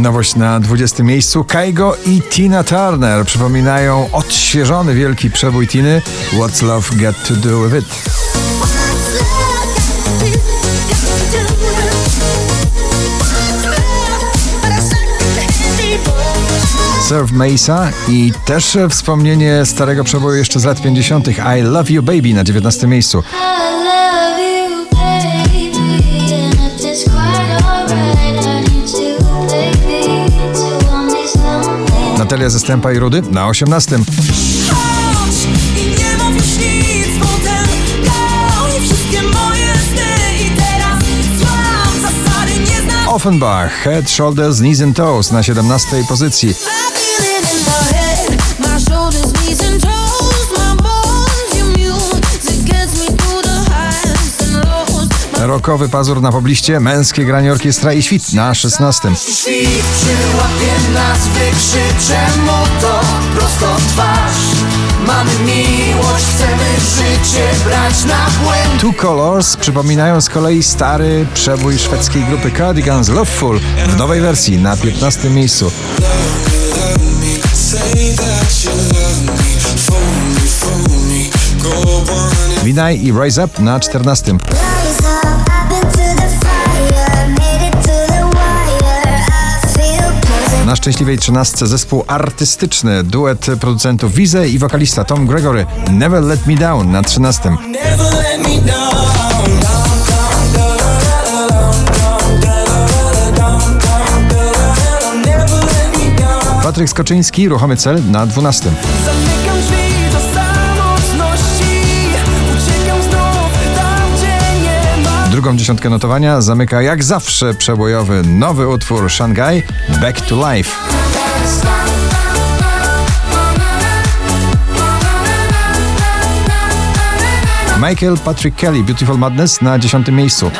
Nowość na 20 miejscu. Kaigo i Tina Turner przypominają odświeżony wielki przebój Tiny What's Love Got To Do With It. Serve Mesa i też wspomnienie starego przeboju jeszcze z lat 50. I Love You Baby na 19 miejscu. Natalia Zastępa i Rudy na 18. Chodź i nie mów już nic potem Pełni wszystkie moje sny I teraz złam zasady nie znam Offenbach, Head, Shoulders, Knees and Toes na 17 pozycji. Rokowy pazur na pobliście, męskie granie orkiestra i świt na 16. Świt przyłapie nas, wykrzycze mu to prosto twarz Mamy miłość, chcemy życie brać na błęd Two Colors przypominają z kolei stary przebój szwedzkiej grupy Cardigans Loveful w nowej wersji na 15 miejscu. Winaj i Rise Up na 14. Na szczęśliwej 13 zespół artystyczny, duet producentów Wize i wokalista Tom Gregory Never Let Me Down na 13. Never let me down Never let me down Patryk Skoczyński, Ruchomy Cel na 12. Drugą dziesiątkę notowania zamyka jak zawsze przebojowy nowy utwór Shanghai Back to Life. Michael Patrick Kelly, Beautiful Madness na 10 miejscu.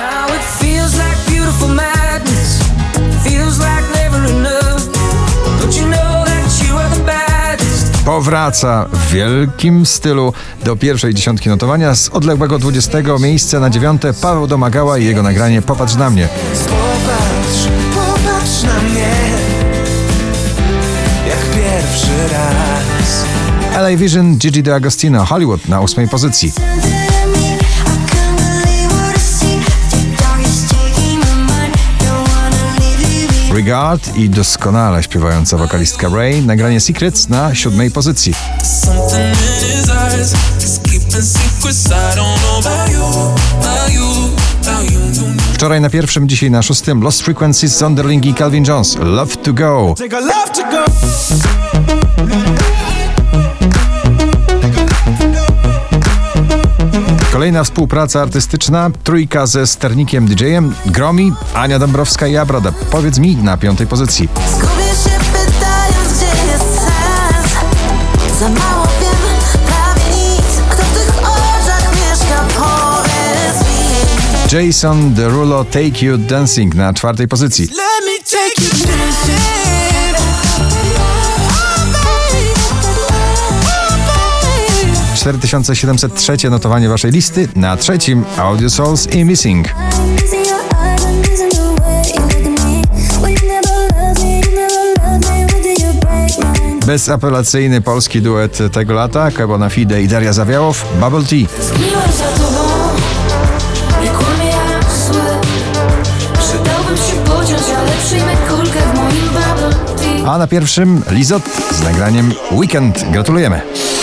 Powraca w wielkim stylu do pierwszej dziesiątki notowania z odległego 20 miejsca na 9 Paweł Domagała i jego nagranie Popatrz na mnie. Popatrz, popatrz na mnie Jak pierwszy raz LA Vision, Gigi D'Agostino, Hollywood na 8 pozycji. Regard i doskonale śpiewająca wokalistka Ray, nagranie Secrets na 7 pozycji. Wczoraj na pierwszym, dzisiaj na szóstym Lost Frequencies, Zonderling i Calvin Jones. Love to go. Kolejna współpraca artystyczna, trójka ze sternikiem DJ-em, Gromi, Ania Dąbrowska i Abrada. Powiedz mi na piątej pozycji. Zgubię się pytając, gdzie jest sens Za mało wiem, prawie nic Kto w tych oczach mieszka, powiedz mi Jason Derulo, Take You Dancing na czwartej pozycji. Let me take you dancing 4703 notowanie waszej listy, na trzecim Audio Souls i Missing. Bezapelacyjny polski duet tego lata, Kebona Fide i Daria Zawiałow, bubble tea A na pierwszym Lizot z nagraniem Weekend. Gratulujemy.